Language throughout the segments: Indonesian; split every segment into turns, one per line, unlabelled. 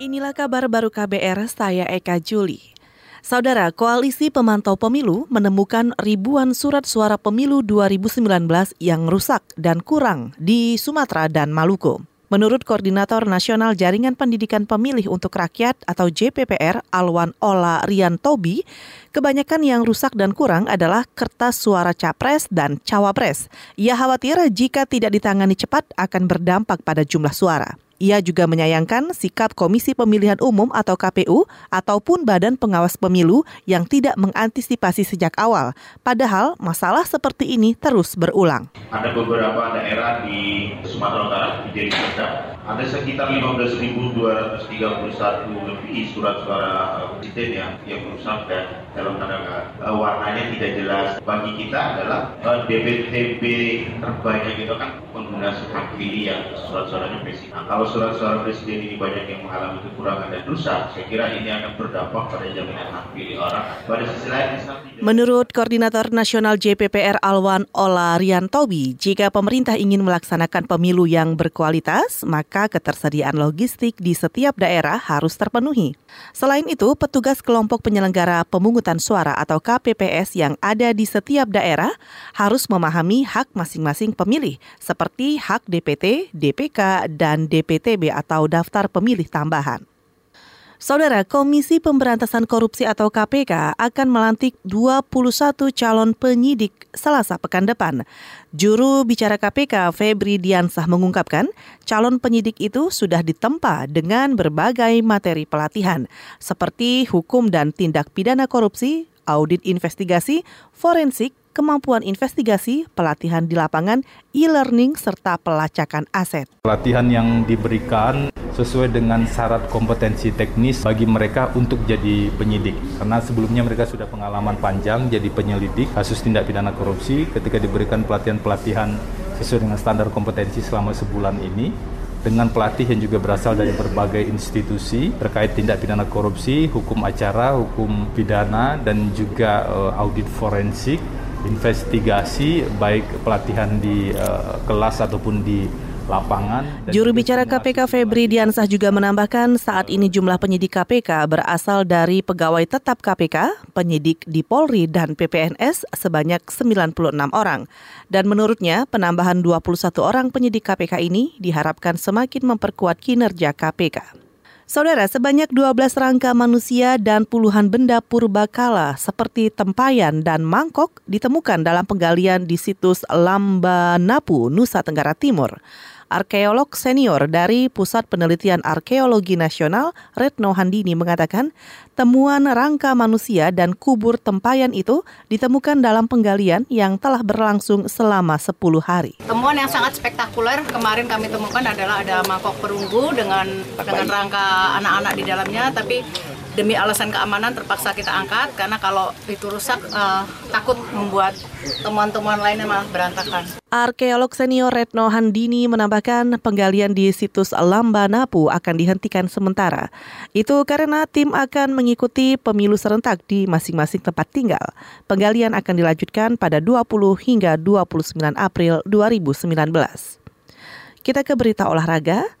Inilah kabar baru KBR, saya Eka Juli. Saudara, Koalisi Pemantau Pemilu menemukan ribuan surat suara pemilu 2019 yang rusak dan kurang di Sumatera dan Maluku. Menurut Koordinator Nasional Jaringan Pendidikan Pemilih untuk Rakyat atau JPPR, Alwan Ola Rian Tobi, kebanyakan yang rusak dan kurang adalah kertas suara capres dan cawapres. Ia khawatir jika tidak ditangani cepat akan berdampak pada jumlah suara. Ia juga menyayangkan sikap Komisi Pemilihan Umum atau KPU ataupun Badan Pengawas Pemilu yang tidak mengantisipasi sejak awal. Padahal masalah seperti ini terus berulang.
Ada beberapa daerah di Sumatera Utara, di Jakarta, ada sekitar 15.231 lebih surat suara presiden yang yang rusak dan dalam tanda uh, warnanya tidak jelas. Bagi kita adalah uh, DPTB terbanyak itu kan pengguna hak pilih yang surat suaranya presiden. Nah, kalau surat suara presiden ini banyak yang mengalami kekurangan dan rusak, saya kira ini akan berdampak pada jaminan hak pilih orang. Pada sisi lain,
Menurut Koordinator Nasional JPPR Alwan Ola Riantobi, jika pemerintah ingin melaksanakan pemilu yang berkualitas, maka ketersediaan logistik di setiap daerah harus terpenuhi. Selain itu, petugas kelompok penyelenggara pemungutan suara atau KPPS yang ada di setiap daerah harus memahami hak masing-masing pemilih, seperti hak DPT, DPK, dan DPTB atau daftar pemilih tambahan. Saudara, Komisi Pemberantasan Korupsi atau KPK akan melantik 21 calon penyidik Selasa pekan depan. Juru bicara KPK Febri Diansah mengungkapkan, calon penyidik itu sudah ditempa dengan berbagai materi pelatihan seperti hukum dan tindak pidana korupsi, audit investigasi, forensik, kemampuan investigasi, pelatihan di lapangan, e-learning, serta pelacakan aset.
Pelatihan yang diberikan sesuai dengan syarat kompetensi teknis bagi mereka untuk jadi penyidik. Karena sebelumnya mereka sudah pengalaman panjang jadi penyelidik kasus tindak pidana korupsi ketika diberikan pelatihan-pelatihan sesuai dengan standar kompetensi selama sebulan ini dengan pelatih yang juga berasal dari berbagai institusi terkait tindak pidana korupsi, hukum acara, hukum pidana, dan juga uh, audit forensik investigasi baik pelatihan di uh, kelas ataupun di lapangan.
Juru bicara KPK Febri Diansah juga menambahkan saat ini jumlah penyidik KPK berasal dari pegawai tetap KPK, penyidik di Polri dan PPNS sebanyak 96 orang. Dan menurutnya penambahan 21 orang penyidik KPK ini diharapkan semakin memperkuat kinerja KPK. Saudara, sebanyak 12 rangka manusia dan puluhan benda purbakala seperti tempayan dan mangkok ditemukan dalam penggalian di situs Lambanapu, Nusa Tenggara Timur arkeolog senior dari Pusat Penelitian Arkeologi Nasional Retno Handini mengatakan temuan rangka manusia dan kubur tempayan itu ditemukan dalam penggalian yang telah berlangsung selama 10 hari.
Temuan yang sangat spektakuler kemarin kami temukan adalah ada mangkok perunggu dengan dengan rangka anak-anak di dalamnya tapi demi alasan keamanan terpaksa kita angkat karena kalau itu rusak uh, takut membuat temuan-temuan lainnya malah berantakan.
Arkeolog senior Retno Handini menambahkan penggalian di situs Lambanapu akan dihentikan sementara. Itu karena tim akan mengikuti pemilu serentak di masing-masing tempat tinggal. Penggalian akan dilanjutkan pada 20 hingga 29 April 2019. Kita ke berita olahraga.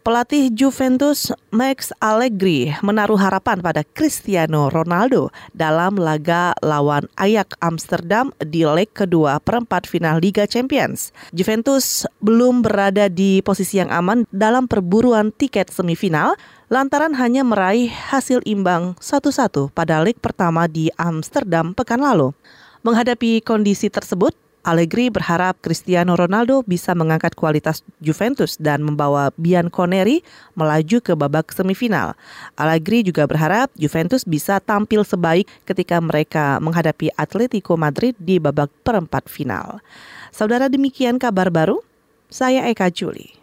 Pelatih Juventus Max Allegri menaruh harapan pada Cristiano Ronaldo dalam laga lawan Ajax Amsterdam di leg kedua perempat final Liga Champions. Juventus belum berada di posisi yang aman dalam perburuan tiket semifinal lantaran hanya meraih hasil imbang 1-1 pada leg pertama di Amsterdam pekan lalu. Menghadapi kondisi tersebut, Allegri berharap Cristiano Ronaldo bisa mengangkat kualitas Juventus dan membawa Bianconeri melaju ke babak semifinal. Allegri juga berharap Juventus bisa tampil sebaik ketika mereka menghadapi Atletico Madrid di babak perempat final. Saudara demikian kabar baru, saya Eka Juli.